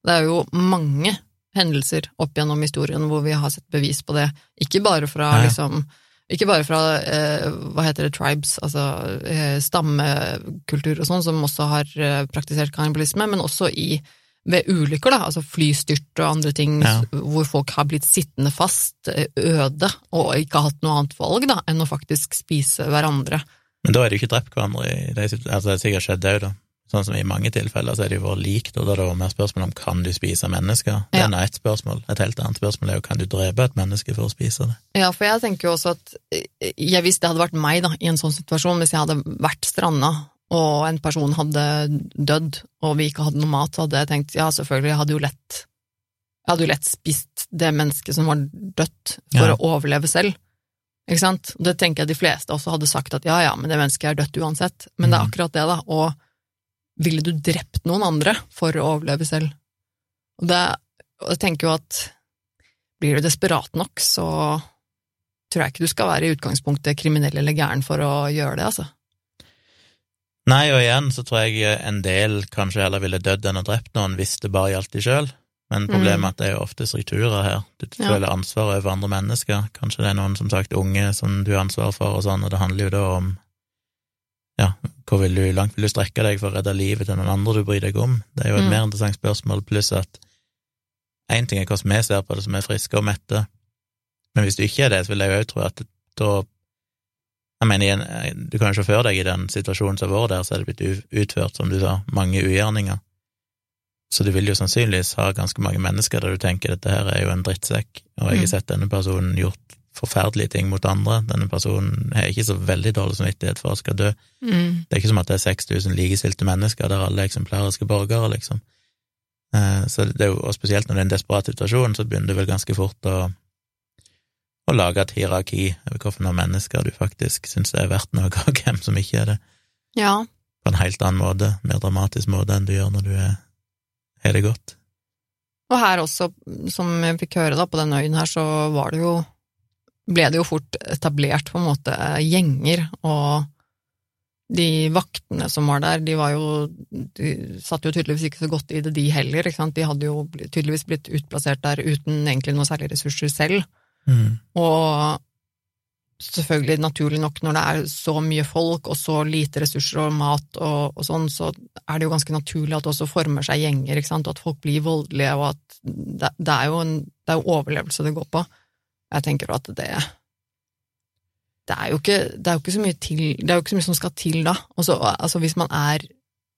Det er jo mange hendelser opp gjennom historien hvor vi har sett bevis på det, ikke bare fra Nei. liksom ikke bare fra eh, hva heter det, tribes, altså eh, stammekultur og sånn, som også har eh, praktisert kannibalisme, men også i, ved ulykker, da, altså flystyrt og andre ting Ja. hvor folk har blitt sittende fast, øde, og ikke hatt noe annet valg da, enn å faktisk spise hverandre. Men da er det jo ikke drept hverandre i de Altså, det har sikkert skjedd òg, da. Sånn som i mange tilfeller så er det jo vært likt, og da er det mer spørsmål om kan du spise mennesker. Det Ja. er ett spørsmål. Et helt annet spørsmål er jo kan du drepe et menneske for å spise det. Ja, for jeg tenker jo også at eh, jeg, hvis det hadde vært meg da, i en sånn situasjon, hvis jeg hadde vært stranda, og en person hadde dødd, og vi ikke hadde noe mat, så hadde jeg tenkt ja, selvfølgelig, jeg hadde jo lett hadde jo lett spist det mennesket som var dødt, for Ja. å overleve selv. Ikke sant? Og det tenker jeg de fleste også hadde sagt at ja, ja, men det mennesket er dødt uansett. Men det er Mhm. akkurat det, da. Og ville du drept noen andre for å overleve selv? Og, det, og jeg tenker jo at blir du desperat nok, så tror jeg ikke du skal være i utgangspunktet kriminell eller gæren for å gjøre det, altså. Nei, og igjen så tror jeg en del kanskje heller ville dødd enn å drept noen hvis det bare gjaldt de sjøl. Men problemet Mm. er at det er jo ofte strukturer her. Du Ja. føler ansvar over andre mennesker. Kanskje det er noen, som sagt, unge som du har ansvar for og sånn, og det handler jo da om ja, hvor vil du, langt vil du strekke deg for å redde livet til noen andre du bryr deg om? Det er jo et Mm. mer interessant spørsmål, pluss at én ting er hvordan vi ser på det som er friske og mette, men hvis du ikke er det, så vil jeg jo òg tro at da Jeg mener, du kan jo se for deg i den situasjonen som har vært der, så er det blitt utført, som du sa, mange ugjerninger. Så du vil jo sannsynligvis ha ganske mange mennesker der du tenker dette her er jo en drittsekk, og jeg Mm. har sett denne personen gjort forferdelige ting mot andre. Denne personen har ikke så veldig dårlig samvittighet for å skal dø. Mm. Det er ikke som at det er 6000 likestilte mennesker der alle er eksemplariske borgere, liksom. Eh, Så det er jo, og spesielt når det er en desperat situasjon, så begynner det vel ganske fort å, å lage et hierarki over hvilke mennesker du faktisk syns er verdt noe, og hvem som ikke er det, Ja. på en helt annen måte, mer dramatisk måte enn du gjør når du er, er det godt. Og her også, som jeg fikk høre da, på den øyen her, så var det jo ble det jo fort etablert på en måte gjenger, og de vaktene som var der, de var jo De satt jo tydeligvis ikke så godt i det, de heller, ikke sant. De hadde jo tydeligvis blitt utplassert der uten egentlig noe særlig ressurser selv. Mm. Og selvfølgelig, naturlig nok, når det er så mye folk og så lite ressurser og mat og, og sånn, så er det jo ganske naturlig at det også former seg gjenger, ikke sant, og at folk blir voldelige, og at det, det er jo en det er overlevelse det går på. Jeg tenker at det det er jo ikke, det er jo ikke så mye til, det er jo ikke så mye som skal til da. Også, altså hvis man er,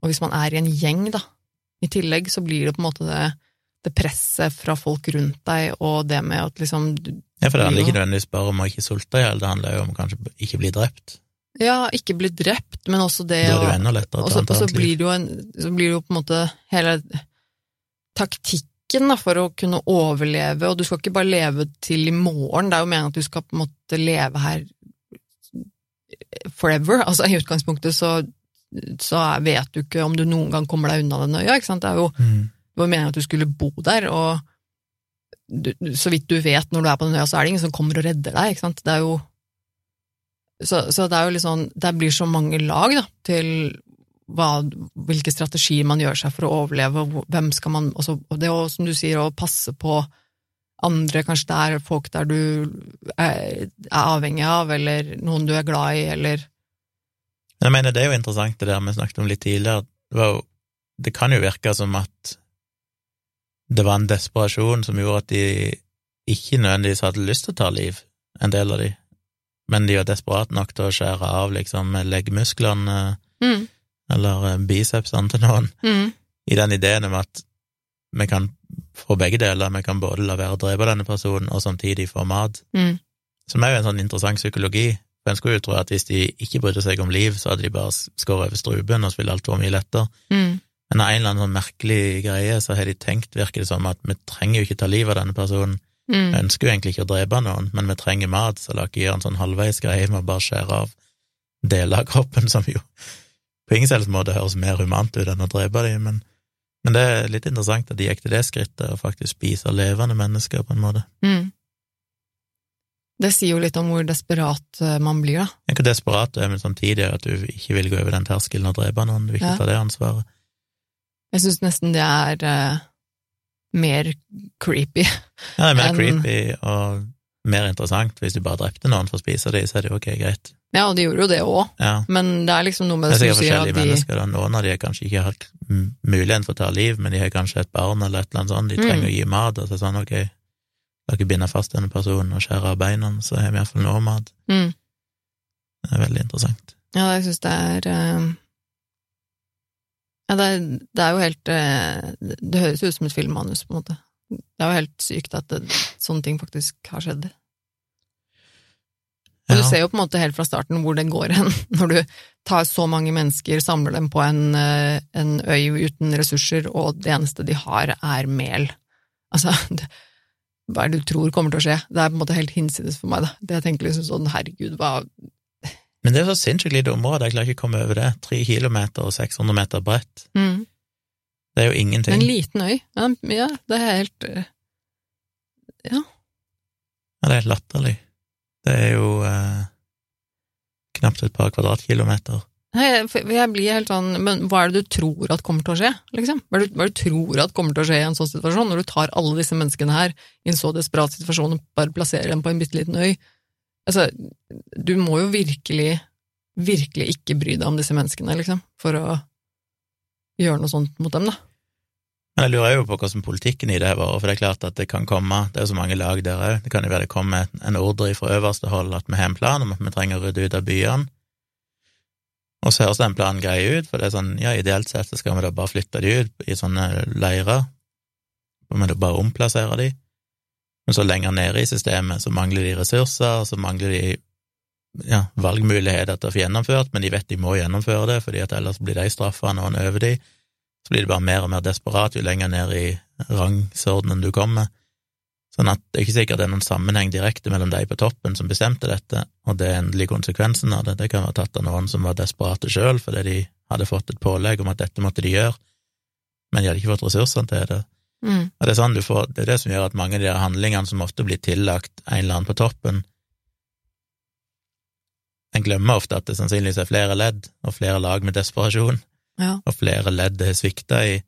og hvis man er i en gjeng da, i tillegg, så blir det på en måte det, det presset fra folk rundt deg, og det med at liksom Ja, for det handler ikke nødvendigvis bare om å ikke sulte i hjel, det handler jo om kanskje ikke bli drept. Ja, ikke bli drept, men også det å Og så, blir det jo en, så blir det jo på en måte hele taktikken da, for å kunne overleve, og du skal ikke bare leve til i morgen, det er jo meningen at du skal på en måte leve her forever. Altså i utgangspunktet så, så vet du ikke om du noen gang kommer deg unna den øya, ikke sant. Det er jo Mm. Det var meningen at du skulle bo der, og du, så vidt du vet når du er på den øya, så er det ingen som kommer og redder deg, ikke sant. Det er jo Så, så det er jo litt sånn Det blir så mange lag, da, til hva, hvilke strategier man gjør seg for å overleve, og hvem skal man også, Og det å, som du sier, å passe på andre, kanskje det er folk der du er, er avhengig av, eller noen du er glad i, eller jeg mener, det er jo interessant det der vi snakket om litt tidligere. Det, jo, det kan jo virke som at det var en desperasjon som gjorde at de ikke nødvendigvis hadde lyst til å ta liv, en del av de, men de var desperate nok til å skjære av liksom leggmusklene mm, eller eh, bicepsene til noen, mm, i den ideen om at vi kan få begge deler, vi kan både la være å drepe denne personen og samtidig få mat, mm, som er jo en sånn interessant psykologi. For en skulle jo tro at hvis de ikke brydde seg om liv, så hadde de bare skåret over strupen, og så ville alt være mye lettere. mm, Men av en eller annen sånn merkelig greie så har de tenkt, virker det som, at vi trenger jo ikke ta livet av denne personen. Vi mm, ønsker jo egentlig ikke å drepe noen, men vi trenger mat, så la oss gjøre en sånn halvveisgreie med å bare skjære av deler av kroppen, som jo på ingen selvs måte høres mer humant ut enn å drepe dem, men, men det er litt interessant at de gikk til det skrittet, å faktisk spise levende mennesker, på en måte. mm. Det sier jo litt om hvor desperat eh, man blir, da. Ja, hvor desperat du er, men samtidig at du ikke vil gå over den terskelen og drepe noen, du vil ikke Ja. ta det ansvaret. Jeg syns nesten det er uh, mer creepy. Ja, det er mer enn... creepy og mer interessant. Hvis du bare drepte noen for å spise dem, så er det jo ok, greit. Ja, og de gjorde jo det òg, Ja. men det er liksom noe med Det det som sier at de Det er sikkert forskjellige mennesker. da. Noen av de har kanskje ikke hatt muligheten for å ta liv, men de har kanskje et barn eller et eller annet sånt. De trenger Mm. å gi mat, og så er det sånn, ok, la ikke binde fast denne personen og skjære av beina, så har vi iallfall noe mat. mm. Det er veldig interessant. Ja, jeg syns det er eh, Ja, det det er jo helt eh, Det høres ut som et filmmanus, på en måte. Det er jo helt sykt at det, sånne ting faktisk har skjedd. Og Ja. du ser jo på en måte helt fra starten hvor det går hen, når du tar så mange mennesker, samler dem på en, eh, en øy uten ressurser, og det eneste de har er mel. Altså, det, hva er det du tror kommer til å skje? Det er på en måte helt hinsides for meg, da. Det jeg tenker liksom sånn, herregud, hva Men det er så sinnssykt lite område, jeg klarer ikke å komme over det. Tre kilometer og 600 meter bredt. mm. Det er jo ingenting. En liten øy. Ja, ja det er helt eh, Ja. Ja, det er helt latterlig. Det er jo eh, knapt et par kvadratkilometer. Nei, jeg, jeg blir helt sånn Men hva er det du tror at kommer til å skje, liksom? Hva er det, hva er det du tror at kommer til å skje i en sånn situasjon, når du tar alle disse menneskene her i en så desperat situasjon og bare plasserer dem på en bitte liten øy? Altså, du må jo virkelig, virkelig ikke bry deg om disse menneskene, liksom, for å gjøre noe sånt mot dem, da. Jeg lurer jo på hvordan politikken i det har vært, for det er klart at det kan komme, det er jo så mange lag der òg, det kan jo være det kommer en ordre fra øverste hold at vi har en plan om at vi trenger å rydde ut av byene, og så høres den planen grei ut, for det er sånn, ja, ideelt sett så skal vi da bare flytte de ut i sånne leirer, og vi da bare omplassere de, Men så lenger nede i systemet så mangler de ressurser, så mangler de ja, valgmuligheter til å få gjennomført, men de vet de må gjennomføre det, fordi at ellers blir de straffa når en øver de. Så blir det bare mer og mer desperat jo lenger ned i rangsordenen du kommer. Sånn at det er ikke sikkert det er noen sammenheng direkte mellom de på toppen som bestemte dette, og det endelige konsekvensen av det. Det kan være tatt av noen som var desperate sjøl fordi de hadde fått et pålegg om at dette måtte de gjøre, men de hadde ikke fått ressursene til det. Mm. Og det er sånn du får, det er det som gjør at mange av de her handlingene som ofte blir tillagt en eller annen på toppen, en glemmer ofte at det sannsynligvis er flere ledd og flere lag med desperasjon, Ja. og flere ledd det har svikta i,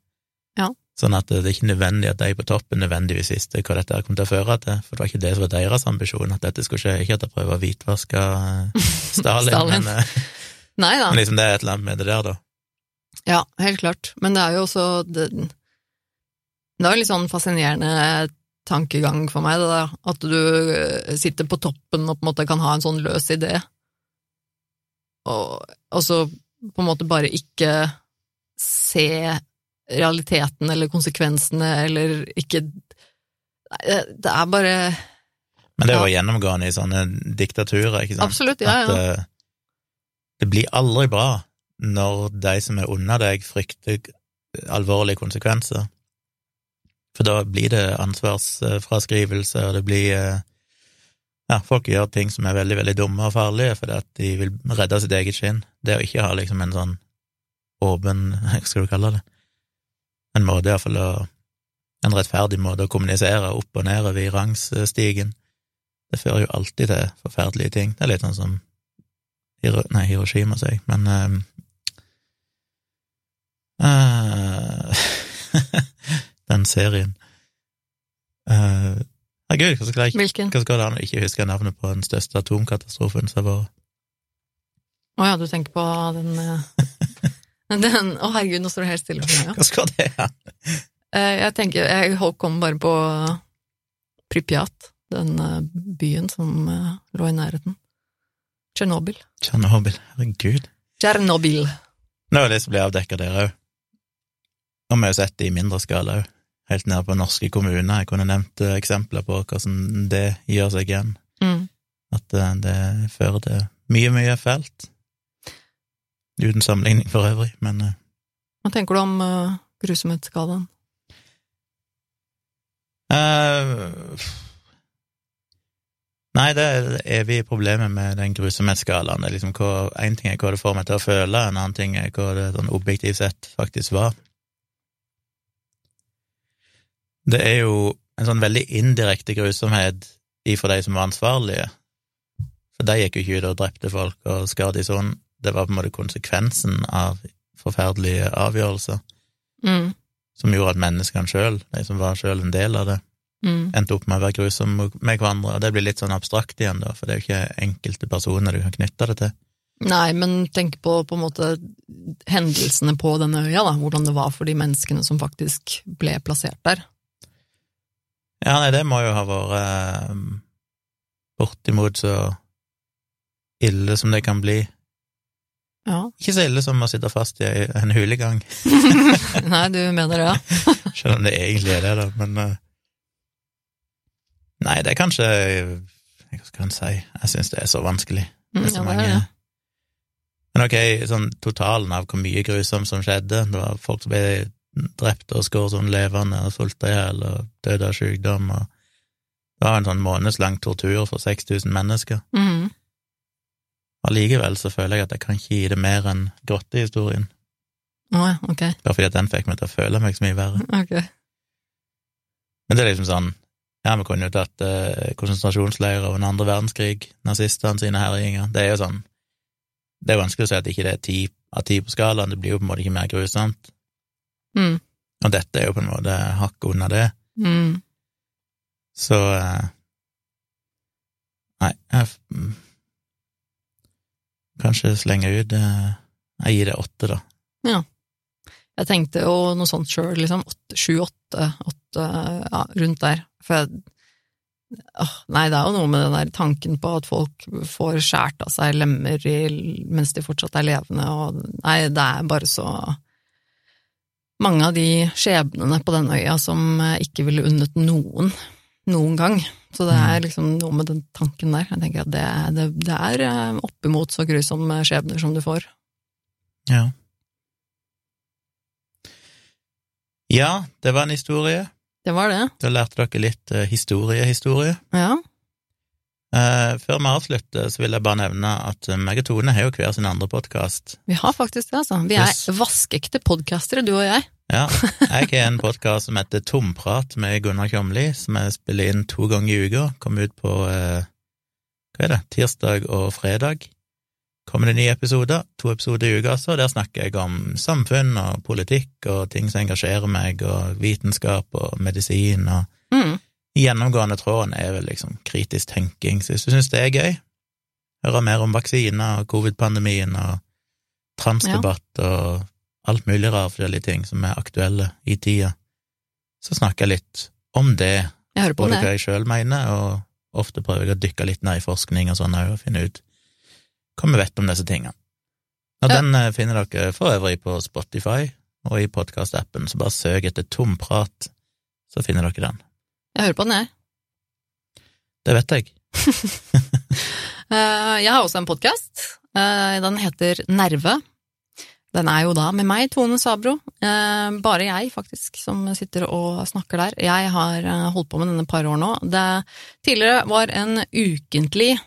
Ja. sånn at det er ikke nødvendig at de på toppen nødvendigvis visste hva dette kom til å føre til, for det var ikke det som var deres ambisjon, at dette skulle skje, ikke at de prøver å hvitvaske eh, Stalin, Stalin. Men, eh, men liksom det er et eller annet med det der, da. Ja, helt klart. Men det er jo også det, det var en litt sånn fascinerende tankegang for meg, det der. At du eh, sitter på toppen og på en måte kan ha en sånn løs idé, og, og så på en måte bare ikke se realiteten eller konsekvensene, eller ikke Nei, det er bare Men det Ja. var gjennomgående i sånne diktaturer, ikke sant? Absolutt, ja, At ja. eh, det blir aldri bra når de som er under deg, frykter alvorlige konsekvenser. For da blir det ansvarsfraskrivelse, og det blir eh, Ja, folk gjør ting som er veldig, veldig dumme og farlige fordi at de vil redde sitt eget skinn. Det å ikke ha liksom en sånn åpen Hva skal du kalle det? En måte iallfall å En rettferdig måte å kommunisere opp og nedover i rangstigen. Det fører jo alltid til forferdelige ting. Det er litt sånn som Nei, Hiroshima, sier jeg, men um, eh, Den serien. Uh, Herregud, hva skal jeg Hvilken? hva skal det an å ikke huske navnet på den største atomkatastrofen som har vært? Å ja, du tenker på den eh, den, Å herregud, nå står det helt stille for meg. Ja. Hva skal det an? Uh, Jeg tenker, jeg kom bare på Pripjat, den eh, byen som lå i nærheten. Tsjernobyl. Tsjernobyl, herregud. Tsjernobyl. Nå er det som blir avdekka der òg. Og vi har sett det i mindre skala òg. Helt nede på norske kommuner. Jeg kunne nevnt eh, eksempler på hvordan det gjør seg igjen. Mm. At det, det fører til mye, mye fælt. Uten sammenligning for øvrig, men eh, Hva tenker du om uh, grusomhetsskalaen? Uh, Nei, det er det evige problemet med den grusomhetsskalaen. Det er liksom hva, En ting er hva det får meg til å føle, en annen ting er hva det sånn objektivt sett faktisk var. Det er jo en sånn veldig indirekte grusomhet ifra de som var ansvarlige. For de gikk jo ikke ut og drepte folk og skadet i sånn. Det var på en måte konsekvensen av forferdelige avgjørelser Mm. som gjorde at menneskene sjøl, de som var sjøl en del av det, Mm. endte opp med å være grusomme med hverandre. Og det blir litt sånn abstrakt igjen, da, for det er jo ikke enkelte personer du kan knytte det til. Nei, men tenk på på en måte hendelsene på denne øya, da. Hvordan det var for de menneskene som faktisk ble plassert der. Ja, nei, det må jo ha vært eh, bortimot så ille som det kan bli. Ja. Ikke så ille som å sitte fast i en hulegang, Nei, du mener det, ja? selv om det egentlig er det, da, men eh, Nei, det er kanskje Hva skal en si? Jeg syns det er så vanskelig. Mm, Det er så ja, det er det. Men ok, sånn totalen av hvor mye grusomt som skjedde, det var folk som ble drept og skåret sånn levende og sulta i hjel og døde av sykdom, og det var en sånn månedslang tortur for 6000 mennesker. Mm. Allikevel så føler jeg at jeg kan ikke gi det mer enn grottehistorien, Oh, okay. bare fordi at den fikk meg til å føle meg så mye verre. Okay. Men det er liksom sånn, ja, vi kunne jo tatt eh, konsentrasjonsleirer under andre verdenskrig, nazistene sine herjinger, det er jo sånn, det er vanskelig å si at ikke det er ti av ti på skalaen, det blir jo på en måte ikke mer grusomt. Mm. Og dette er jo på en måte hakket unna det. Mm. Så eh, Nei, jeg mm, Kanskje slenge ut eh, Jeg gir det åtte, da. Ja. Jeg tenkte jo noe sånt sjøl, liksom. Sju, åtte, ja, rundt der. For jeg åh, Nei, det er jo noe med den der tanken på at folk får skjært av seg lemmer i, mens de fortsatt er levende, og Nei, det er bare så mange av de skjebnene på den øya som ikke ville unnet noen. noen gang. Så det er liksom noe med den tanken der. Jeg tenker at det, det, det er eh, oppimot så grusomme skjebner som du får. Ja. Ja, det var en historie. Det var det. Da lærte dere litt eh, historie-historie. Ja. Eh, før vi avslutter, så vil jeg bare nevne at eh, meg og Tone har jo hver sin andre podkast. Vi har faktisk det, altså. Vi er vaskeekte podkastere, du og jeg. Ja, jeg har en podkast som heter Tomprat med Gunnar Kjomli, som jeg spiller inn to ganger i uka. Kommer ut på eh, hva er det, tirsdag og fredag. Kommer det nye episoder, to episoder i uka, så der snakker jeg om samfunn og politikk og ting som engasjerer meg, og vitenskap og medisin og Mm. Gjennomgående tråden er vel liksom kritisk tenking, så hvis du syns det er gøy, høre mer om vaksiner og covid-pandemien og transdebatt og alt mulig rare forskjellige ting som er aktuelle i tida, så snakker jeg litt om det, Jeg både det. hva jeg sjøl mener, og ofte prøver jeg å dykke litt ned i forskning og sånn òg, og finne ut hva vi vet om disse tingene. Og Ja. den eh, finner dere for øvrig på Spotify og i podkastappen, så bare søk etter Tomprat, så finner dere den. Jeg hører på den, jeg. Det vet jeg. Eh, Jeg har også en podkast. Den heter Nerve. Den er jo da med meg, Tone Sabro. Eh, Bare jeg, faktisk, som sitter og snakker der. Jeg har eh, holdt på med denne par år nå. Det tidligere var en ukentlig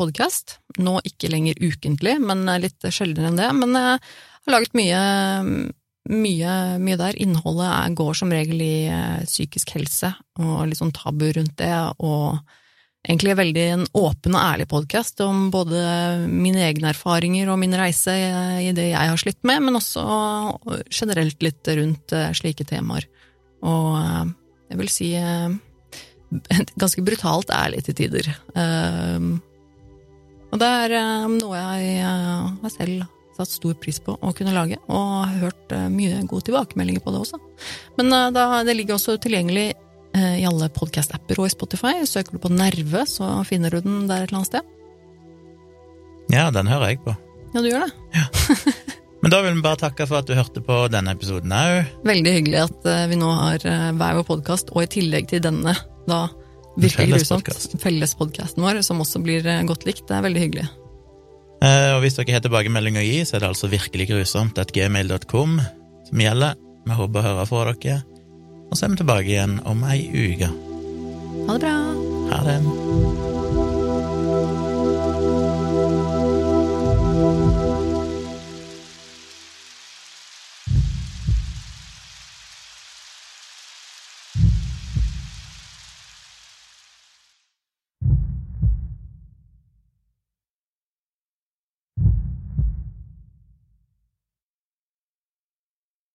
podkast. Nå ikke lenger ukentlig, men eh, litt sjeldnere enn det. Men jeg har laget mye, mye, mye der. Innholdet er, går som regel i eh, psykisk helse, og litt sånn tabu rundt det. og egentlig veldig en åpen og ærlig podkast om både mine egne erfaringer og min reise i det jeg har slitt med, men også generelt litt rundt eh, slike temaer. Og eh, jeg vil si eh, ganske brutalt ærlig til tider. Eh, Og det er eh, noe jeg eh, har selv satt stor pris på å kunne lage, og har hørt eh, mye gode tilbakemeldinger på det også. Men eh, det ligger også tilgjengelig eh, i alle podcast-apper og i Spotify. Søker du på Nerve, så finner du den der et eller annet sted. Ja, den hører jeg på. Ja, du gjør det. Men da vil vi bare takke for at du hørte på denne episoden òg. Veldig hyggelig at vi nå har hver vår podkast, og i tillegg til denne, da virkelig grusomt, fellespodkasten vår, som også blir godt likt. Det er veldig hyggelig. Eh, og hvis dere har tilbakemelding å gi, så er det altså virkelig grusomt at gmail.com som gjelder. Vi håper å høre fra dere. Og så er vi tilbake igjen om ei uke. Ha det bra! Ha det.